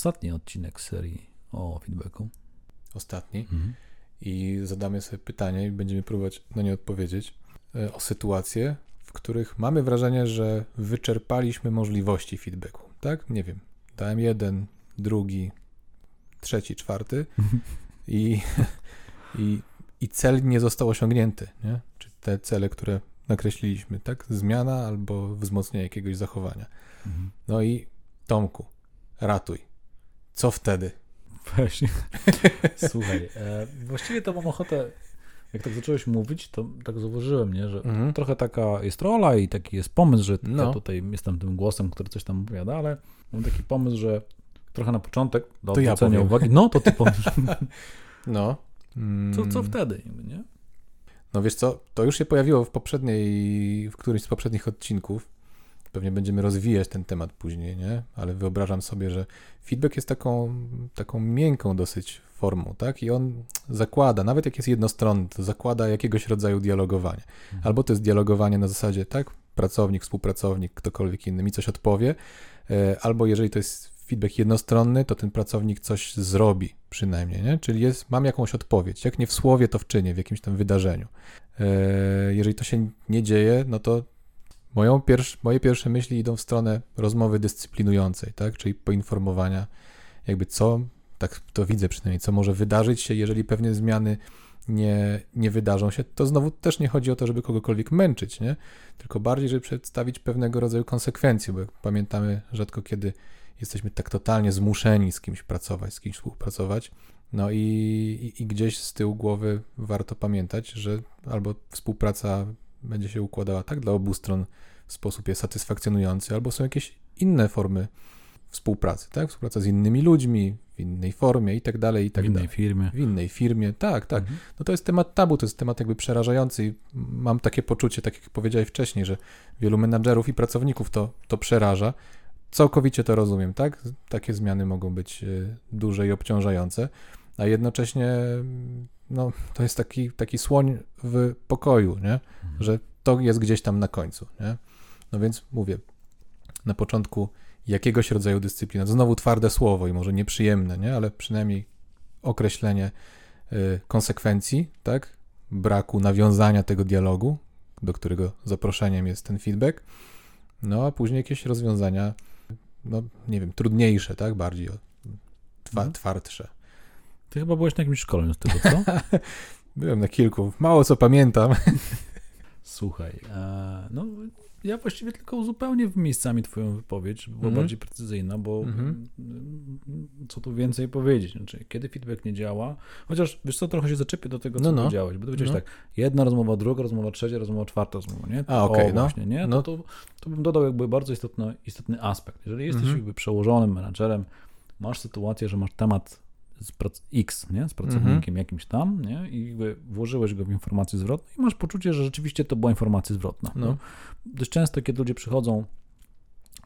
ostatni odcinek serii o feedbacku. Ostatni. Mhm. I zadamy sobie pytanie i będziemy próbować na nie odpowiedzieć. e, O sytuacje, w których mamy wrażenie, że wyczerpaliśmy możliwości feedbacku. Tak? Nie wiem. Dałem jeden, drugi, trzeci, czwarty i, i, i cel nie został osiągnięty. Nie? Czy te cele, które nakreśliliśmy, tak? Zmiana albo wzmocnienie jakiegoś zachowania. Mhm. No i Tomku, ratuj. Co wtedy? Właśnie. Słuchaj, e, właściwie to mam ochotę, jak tak zacząłeś mówić, to tak zauważyłem, nie, że Mhm. trochę taka jest rola i taki jest pomysł, że No. ja tutaj jestem tym głosem, który coś tam opowiada, ale mam taki pomysł, że trochę na początek do To ja powiem. uwagi. No, to ty powiesz. No. Co, co Mm. wtedy, nie? No wiesz co, to już się pojawiło w poprzedniej, w którymś z poprzednich odcinków. Pewnie będziemy rozwijać ten temat później, nie? Ale wyobrażam sobie, że feedback jest taką, taką miękką dosyć formą, tak? I on zakłada, nawet jak jest jednostronny, to zakłada jakiegoś rodzaju dialogowanie. Mhm. Albo to jest dialogowanie na zasadzie, tak? Pracownik, współpracownik, ktokolwiek inny mi coś odpowie, e, albo jeżeli to jest feedback jednostronny, to ten pracownik coś zrobi przynajmniej, nie? Czyli jest, mam jakąś odpowiedź, jak nie w słowie, to w czynie, w jakimś tam wydarzeniu. E, Jeżeli to się nie dzieje, no to moją moje pierwsze myśli idą w stronę rozmowy dyscyplinującej, tak? Czyli poinformowania, jakby co, tak to widzę przynajmniej, co może wydarzyć się, jeżeli pewne zmiany nie, nie wydarzą się. To znowu też nie chodzi o to, żeby kogokolwiek męczyć, nie? Tylko bardziej, żeby przedstawić pewnego rodzaju konsekwencje, bo pamiętamy, rzadko kiedy jesteśmy tak totalnie zmuszeni z kimś pracować, z kimś współpracować. No i, i, i gdzieś z tyłu głowy warto pamiętać, że albo współpraca będzie się układała tak dla obu stron w sposób jest satysfakcjonujący, albo są jakieś inne formy współpracy, tak? Współpraca z innymi ludźmi, w innej formie i tak dalej, i tak w innej dalej. firmie. W innej firmie, tak, tak. Mhm. No to jest temat tabu, to jest temat jakby przerażający i mam takie poczucie, tak jak powiedziałeś wcześniej, że wielu menadżerów i pracowników to, to przeraża. Całkowicie to rozumiem, tak? Takie zmiany mogą być y, duże i obciążające, a jednocześnie no, to jest taki, taki słoń w pokoju, nie? Mhm. Że to jest gdzieś tam na końcu, nie? No więc mówię, na początku jakiegoś rodzaju dyscyplina, to znowu twarde słowo i może nieprzyjemne, nie? Ale przynajmniej określenie y, konsekwencji, tak? Braku nawiązania tego dialogu, do którego zaproszeniem jest ten feedback, no a później jakieś rozwiązania, no nie wiem, trudniejsze, tak? Bardziej twa, Mhm. twardsze. Ty chyba byłeś na jakimś szkoleniu z tego, co? Byłem na kilku, mało co pamiętam. Słuchaj, no ja właściwie tylko uzupełnię miejscami twoją wypowiedź, żeby była Mhm. bardziej precyzyjna, bo mm, co tu więcej powiedzieć, znaczy kiedy feedback nie działa, chociaż wiesz co, trochę się zaczepię do tego, co No, no. powiedziałeś, bo ty powiedziałeś No. tak, jedna rozmowa, druga rozmowa, trzecia rozmowa, czwarta rozmowa, nie? A, okej, O, no. właśnie, nie? No. To, to, to bym dodał jakby bardzo istotny, istotny aspekt. Jeżeli jesteś Mhm. jakby przełożonym menadżerem, masz sytuację, że masz temat z prac- X, nie? Z pracownikiem Mhm. jakimś tam, nie? I jakby włożyłeś go w informację zwrotną i masz poczucie, że rzeczywiście to była informacja zwrotna. No. Dość często, kiedy ludzie przychodzą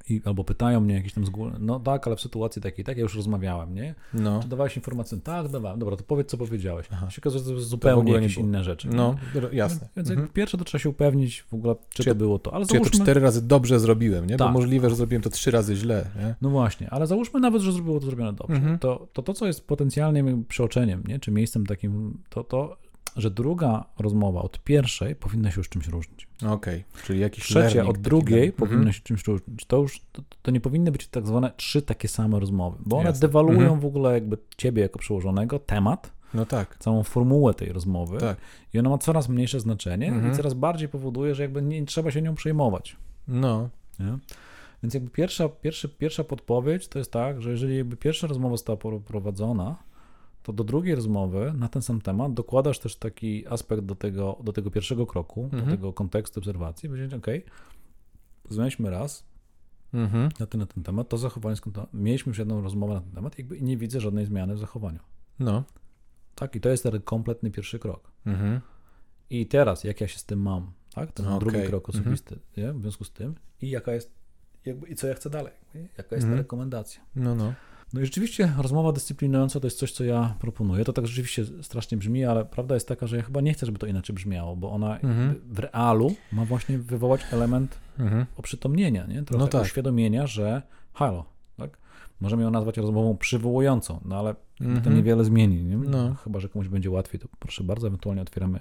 i albo pytają mnie jakieś tam z góry, no tak, ale w sytuacji takiej, tak, ja już rozmawiałem, nie? No, Czy dawałeś informację? Tak, dawałem. Dobra, to powiedz, co powiedziałeś. Aha. Się okazuje, że to zupełnie nie jakieś inne rzeczy. no, nie? jasne. Więc Mhm. pierwsze to trzeba się upewnić w ogóle, czy, Czy to było to. Ale Czy ja to załóżmy, cztery razy dobrze zrobiłem, nie? Bo Tak. możliwe, że zrobiłem to trzy razy źle, nie? No właśnie, ale załóżmy nawet, że zrobiło to zrobione dobrze. Mhm. To, to to, co jest potencjalnym przeoczeniem, nie? czy miejscem takim, to to, że druga rozmowa od pierwszej powinna się już czymś różnić. Okej, czyli jakiś Trzecia od taki drugiej dla- powinna Mhm. się czymś różnić. To już to, to nie powinny być tak zwane trzy takie same rozmowy, bo one Jasne. dewaluują Mhm. w ogóle jakby ciebie jako przełożonego, temat, No tak, całą formułę tej rozmowy tak. i ona ma coraz mniejsze znaczenie Mhm. i coraz bardziej powoduje, że jakby nie trzeba się nią przejmować. No, Nie? Więc jakby pierwsza, pierwszy, pierwsza podpowiedź to jest tak, że jeżeli jakby pierwsza rozmowa została prowadzona, to do drugiej rozmowy na ten sam temat dokładasz też taki aspekt do tego, do tego pierwszego kroku, do Mhm. tego kontekstu obserwacji, powiedzieć, ok, poznaliśmy raz mhm. na ten, na ten temat, to zachowanie, skąd mieliśmy już jedną rozmowę na ten temat jakby i nie widzę żadnej zmiany w zachowaniu. no, Tak, i to jest ten kompletny pierwszy krok. mhm. I teraz, jak ja się z tym mam, tak? Ten Okej. drugi krok Mhm. osobisty, nie? w związku z tym i jaka jest, jakby, i co ja chcę dalej, nie? jaka jest ta Mhm. rekomendacja. no, no. No i rzeczywiście rozmowa dyscyplinująca to jest coś, co ja proponuję. To tak rzeczywiście strasznie brzmi, ale prawda jest taka, że ja chyba nie chcę, żeby to inaczej brzmiało, bo ona Mhm. w realu ma właśnie wywołać element Mhm. oprzytomnienia, nie? Trochę No tak. uświadomienia, że halo, tak? Możemy ją nazwać rozmową przywołującą, no ale to Mhm. niewiele zmieni. Nie? No. Chyba, że komuś będzie łatwiej, to proszę bardzo, ewentualnie otwieramy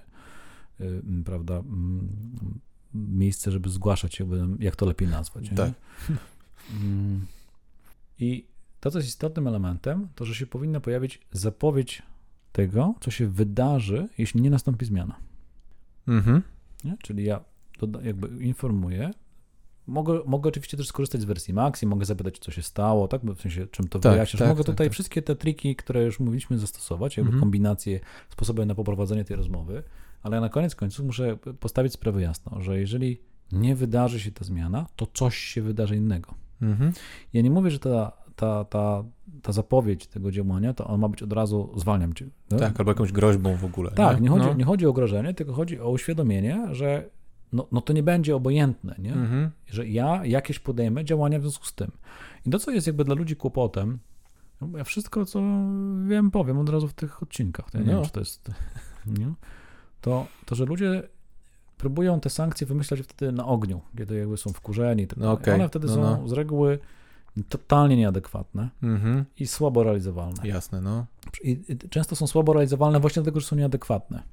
y, m, prawda, m, miejsce, żeby zgłaszać się, jak to lepiej nazwać. Tak. Mm. I to, co jest istotnym elementem, to, że się powinna pojawić zapowiedź tego, co się wydarzy, jeśli nie nastąpi zmiana. Mhm. Nie? Czyli ja doda- jakby informuję. Mogę, mogę oczywiście też skorzystać z wersji Maxi, mogę zapytać, co się stało, tak? W sensie, czym to Tak, wyjaśniasz. tak, mogę tak, tutaj tak. wszystkie te triki, które już mówiliśmy, zastosować, jakby Mhm. kombinacje, sposoby na poprowadzenie tej rozmowy, ale na koniec końców muszę postawić sprawę jasno, że jeżeli nie wydarzy się ta zmiana, to coś się wydarzy innego. Mhm. Ja nie mówię, że ta, ta, ta, ta zapowiedź tego działania, to on ma być od razu zwalniam cię. no? Tak, albo jakąś groźbą w ogóle. Tak, nie chodzi, No. nie chodzi o grożenie, tylko chodzi o uświadomienie, że no, no to nie będzie obojętne, nie? Mhm. że ja jakieś podejmę działania w związku z tym. I to, co jest jakby dla ludzi kłopotem, no ja wszystko, co wiem, powiem od razu w tych odcinkach. To ja nie No. wiem, czy to jest. Nie? To, to, że ludzie próbują te sankcje wymyślać wtedy na ogniu, kiedy jakby są wkurzeni. i Tak No dalej. okej, One wtedy no, są no. z reguły totalnie nieadekwatne Mhm. i słabo realizowalne. Jasne, no. I, często są słabo realizowalne właśnie dlatego, że są nieadekwatne.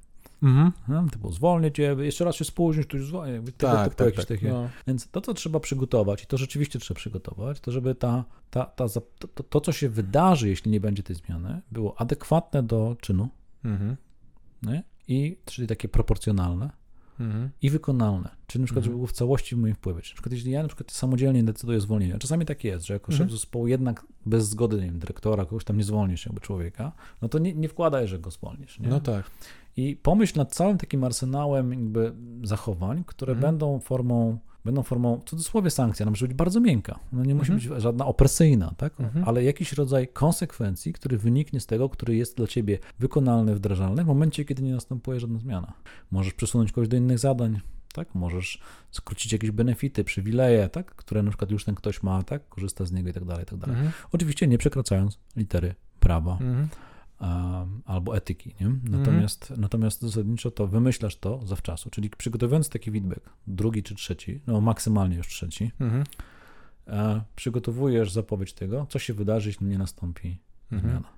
Mhm. No, typu zwolnię cię, jeszcze raz się spóźnisz, to już zwolnię. Tak, typu tak, jakieś tak. takie. No. Więc to, co trzeba przygotować, i to rzeczywiście trzeba przygotować, to żeby ta, ta, ta, to, to, to, co się wydarzy, jeśli nie będzie tej zmiany, było adekwatne do czynu, Mhm. I, czyli takie proporcjonalne Mhm. i wykonalne. Czyli na przykład, Mhm. żeby było w całości w moim wpływie. Czyli na przykład, jeśli ja na przykład samodzielnie decyduję o zwolnieniu, a czasami tak jest, że jako Mhm. szef zespołu jednak bez zgody nie wiem, dyrektora, kogoś tam nie zwolnisz jakby człowieka, no to nie, nie wkładaj, że go zwolnisz. Nie? No tak. I pomyśl nad całym takim arsenałem jakby zachowań, które Mhm. będą formą, będą formą, w cudzysłowie sankcja, ona może być bardzo miękka, no nie musi Mhm. być żadna opresyjna, tak? Mhm. ale jakiś rodzaj konsekwencji, który wyniknie z tego, który jest dla ciebie wykonalny, wdrażalny w momencie, kiedy nie następuje żadna zmiana. Możesz przesunąć kogoś do innych zadań, tak? Możesz skrócić jakieś benefity, przywileje, tak? które na przykład już ten ktoś ma, tak? korzysta z niego i tak dalej, i tak dalej. Mhm. Oczywiście nie przekraczając litery prawa Mhm. Albo etyki. Nie? Natomiast, natomiast zasadniczo to wymyślasz to zawczasu, czyli przygotowując taki feedback, drugi czy trzeci, no maksymalnie już trzeci, Mhm. e, przygotowujesz zapowiedź tego, co się wydarzy, jeśli nie nastąpi Mhm. zmiana.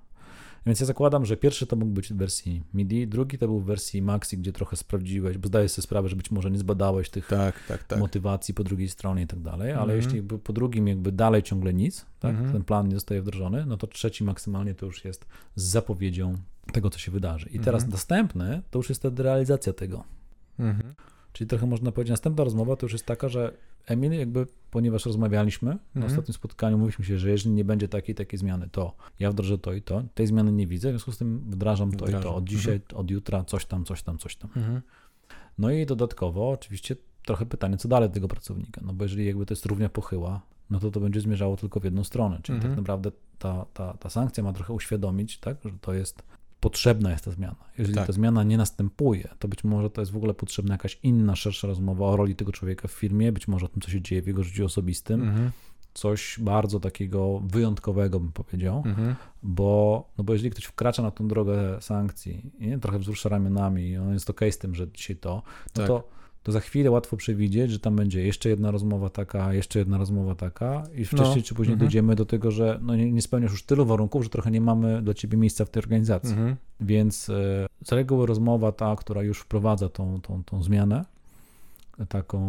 Więc ja zakładam, że pierwszy to mógł być w wersji MIDI, drugi to był w wersji Maxi, gdzie trochę sprawdziłeś, bo zdajesz sobie sprawę, że być może nie zbadałeś tych Tak, tak, tak. motywacji po drugiej stronie i tak dalej, ale Mhm. jeśli po drugim jakby dalej ciągle nic, tak, Mhm. ten plan nie zostaje wdrożony, no to trzeci maksymalnie to już jest z zapowiedzią tego, co się wydarzy. I teraz Mhm. następny to już jest wtedy realizacja tego. Mhm. Czyli trochę można powiedzieć, następna rozmowa to już jest taka, że Emil, jakby, ponieważ rozmawialiśmy na Mhm. ostatnim spotkaniu, mówiliśmy się, że jeżeli nie będzie takiej takiej zmiany, to ja wdrożę to i to. Tej zmiany nie widzę, w związku z tym wdrażam to i Wdrażam. to. Od dzisiaj, od jutra, coś tam, coś tam, coś tam. Mhm. No i dodatkowo oczywiście trochę pytanie, co dalej tego pracownika, no bo jeżeli jakby to jest równia pochyła, no to to będzie zmierzało tylko w jedną stronę, czyli Mhm. tak naprawdę ta, ta, ta sankcja ma trochę uświadomić, tak, że to jest potrzebna jest ta zmiana. Jeżeli Tak. ta zmiana nie następuje, to być może to jest w ogóle potrzebna jakaś inna, szersza rozmowa o roli tego człowieka w firmie, być może o tym, co się dzieje w jego życiu osobistym, Mhm. coś bardzo takiego wyjątkowego bym powiedział, Mhm. bo, no bo jeżeli ktoś wkracza na tą drogę sankcji i nie, trochę wzrusza ramionami i on jest okej z tym, że dzisiaj to, no Tak. to, to za chwilę łatwo przewidzieć, że tam będzie jeszcze jedna rozmowa taka, jeszcze jedna rozmowa taka i wcześniej No. czy później Mhm. dojdziemy do tego, że no nie, nie spełniasz już tylu warunków, że trochę nie mamy dla ciebie miejsca w tej organizacji. Mhm. Więc e, z reguły rozmowa ta, która już wprowadza tą, tą, tą zmianę, taką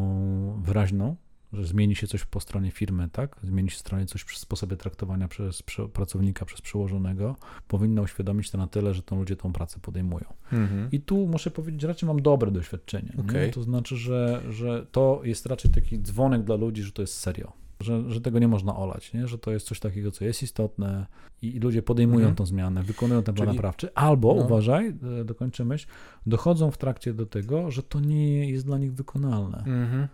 wyraźną, że zmieni się coś po stronie firmy, tak? Zmieni się stronie coś przy sposobie traktowania przez pracownika, przez przełożonego, powinna uświadomić to na tyle, że to ludzie tą pracę podejmują. Mhm. I tu muszę powiedzieć, że raczej mam dobre doświadczenie. nie? Okej. To znaczy, że, że to jest raczej taki dzwonek dla ludzi, że to jest serio. Że, że tego nie można olać, nie? że to jest coś takiego, co jest istotne i, i ludzie podejmują Mhm. tą zmianę, wykonują ten plan Czyli- naprawczy, albo, no. uważaj, e, dokończę myśl, dochodzą w trakcie do tego, że to nie jest dla nich wykonalne Mhm.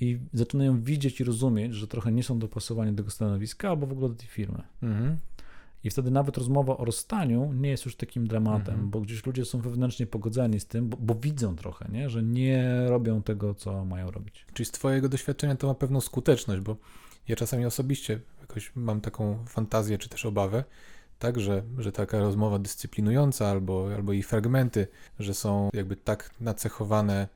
I zaczynają widzieć i rozumieć, że trochę nie są dopasowani do tego stanowiska albo w ogóle do tej firmy. Mhm. I wtedy nawet rozmowa o rozstaniu nie jest już takim dramatem, Mhm. bo gdzieś ludzie są wewnętrznie pogodzeni z tym, bo, bo widzą trochę, nie? że nie robią tego, co mają robić. Czyli z Twojego doświadczenia to ma pewną skuteczność, bo ja czasami osobiście jakoś mam taką fantazję czy też obawę, tak, że, że taka rozmowa dyscyplinująca albo, albo jej fragmenty, że są jakby tak nacechowane,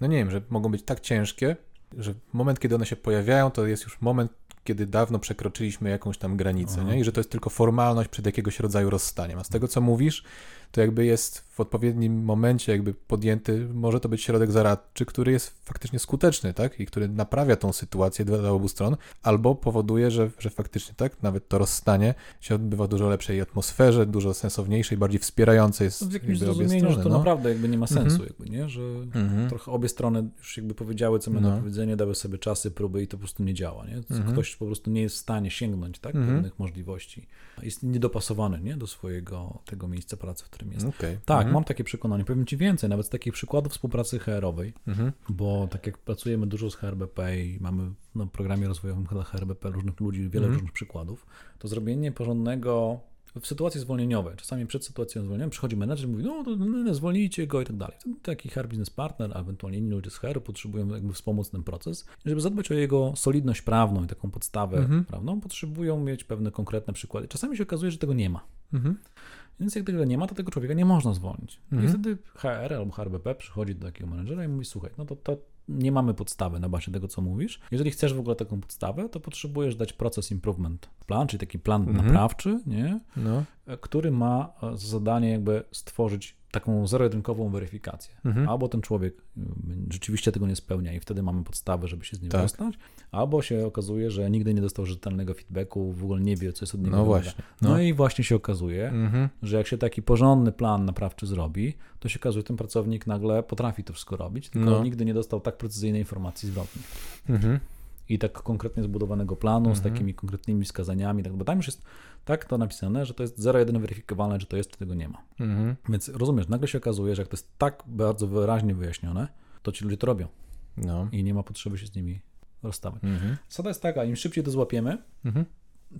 no nie wiem, że mogą być tak ciężkie, że moment, kiedy one się pojawiają, to jest już moment, kiedy dawno przekroczyliśmy jakąś tam granicę, Aha. nie? I że to jest tylko formalność przed jakiegoś rodzaju rozstaniem. A z tego, co mówisz, to jakby jest w odpowiednim momencie jakby podjęty, może to być środek zaradczy, który jest faktycznie skuteczny, tak? I który naprawia tą sytuację dla obu stron, albo powoduje, że, że faktycznie, tak? Nawet to rozstanie się odbywa w dużo lepszej atmosferze, dużo sensowniejszej, bardziej wspierającej jest W jakimś zrozumieniu, że to no. naprawdę jakby nie ma sensu, Mhm. jakby, nie? Że Mhm. trochę obie strony już jakby powiedziały, co mają No. do powiedzenia, dały sobie czasy, próby i to po prostu nie działa, nie? Co Mhm. Ktoś po prostu nie jest w stanie sięgnąć, tak? Mhm. Pewnych możliwości. Jest niedopasowany, nie? Do swojego tego miejsca pracy, w którym jest. Okej. Tak, Mhm. mam takie przekonanie. Powiem Ci więcej, nawet z takich przykładów współpracy HR-owej, Mhm. bo tak jak pracujemy dużo z HRBP i mamy na programie rozwojowym dla HRBP różnych ludzi, wiele Mhm. różnych przykładów, to zrobienie porządnego w sytuacji zwolnieniowej, czasami przed sytuacją zwolnienia przychodzi menedżer i mówi, no to no, zwolnijcie go i tak dalej. Wtedy Taki HR business partner, a ewentualnie inni ludzie z HR potrzebują jakby wspomóc ten proces. I żeby zadbać o jego solidność prawną i taką podstawę Mhm. prawną, potrzebują mieć pewne konkretne przykłady. Czasami się okazuje, że tego nie ma. Mhm. Więc jak tego nie ma, to tego człowieka nie można zwolnić. I Mhm. wtedy HR albo HRBP przychodzi do takiego menedżera i mówi, słuchaj, no to, to nie mamy podstawy na bazie tego, co mówisz. Jeżeli chcesz w ogóle taką podstawę, to potrzebujesz dać proces improvement plan, czyli taki plan Mhm. naprawczy, nie? No. E, który ma e, za zadanie jakby stworzyć taką zero-jedynkową weryfikację. Mhm. Albo ten człowiek y, rzeczywiście tego nie spełnia i wtedy mamy podstawę, żeby się z nim Tak. albo się okazuje, że nigdy nie dostał rzetelnego feedbacku, w ogóle nie wie, co jest od niego No właśnie. No. No. i właśnie się okazuje, Mhm. że jak się taki porządny plan naprawczy zrobi, to się okazuje, że ten pracownik nagle potrafi to wszystko robić, tylko No. nigdy nie dostał tak precyzyjnej informacji zwrotnej. Mhm. I tak konkretnie zbudowanego planu, z Mhm. takimi konkretnymi wskazaniami, tak, bo tam już jest tak to napisane, że to jest zero-jeden weryfikowalne, czy to jest, czy tego nie ma. Mhm. Więc rozumiesz, nagle się okazuje, że jak to jest tak bardzo wyraźnie wyjaśnione, to ci ludzie to robią No. i nie ma potrzeby się z nimi rozstawać. Mhm. Zasada jest taka, im szybciej to złapiemy, Mhm.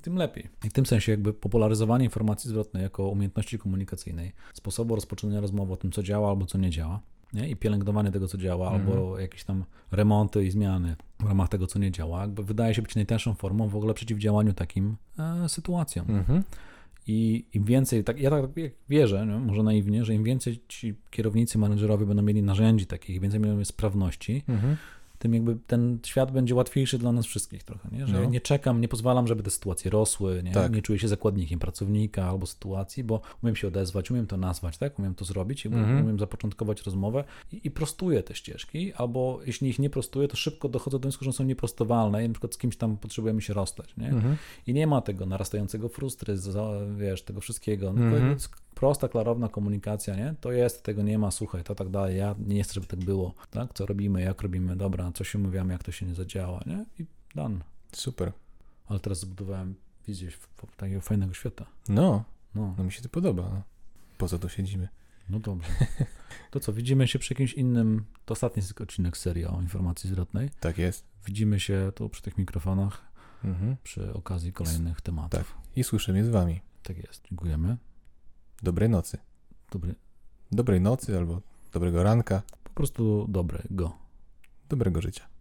tym lepiej. I w tym sensie jakby popularyzowanie informacji zwrotnej jako umiejętności komunikacyjnej, sposobu rozpoczynania rozmowy o tym, co działa albo co nie działa, nie? i pielęgnowanie tego, co działa, Mhm. albo jakieś tam remonty i zmiany w ramach tego, co nie działa, jakby wydaje się być najtańszą formą w ogóle przeciwdziałaniu takim e, sytuacjom. Mhm. I im więcej, tak, ja tak wierzę, nie? może naiwnie, że im więcej ci kierownicy, menedżerowie będą mieli narzędzi takich, im więcej będą mieli sprawności, Mhm. Tym jakby ten świat będzie łatwiejszy dla nas wszystkich trochę, nie? że No. nie czekam, nie pozwalam, żeby te sytuacje rosły, nie? Tak. nie czuję się zakładnikiem pracownika albo sytuacji, bo umiem się odezwać, umiem to nazwać, tak? umiem to zrobić, i Mhm. umiem zapoczątkować rozmowę i, i prostuję te ścieżki, albo jeśli ich nie prostuję, to szybko dochodzę do wniosku, że są nieprostowalne i na przykład z kimś tam potrzebujemy się rozstać, nie? Mhm. I nie ma tego narastającego frustry, wiesz, tego wszystkiego. No, Mhm. To Prosta, klarowna komunikacja, nie? To jest, tego nie ma, słuchaj, to tak dalej. Ja nie chcę, żeby tak było, tak? Co robimy, jak robimy, dobra, co się mówiamy, jak to się nie zadziała, nie? I done. Super. Ale teraz zbudowałem wizję takiego fajnego świata. No, No, no mi się to podoba. Po co tu siedzimy? no dobrze. To co, widzimy się przy jakimś innym, to ostatni odcinek serii o informacji zwrotnej. Tak jest. Widzimy się tu przy tych mikrofonach Mhm. przy okazji kolejnych tematów. Tak. I słyszymy z wami. tak jest. Dziękujemy. Dobrej nocy. Dobry, Dobrej nocy albo dobrego ranka. po prostu dobrego. Dobrego życia.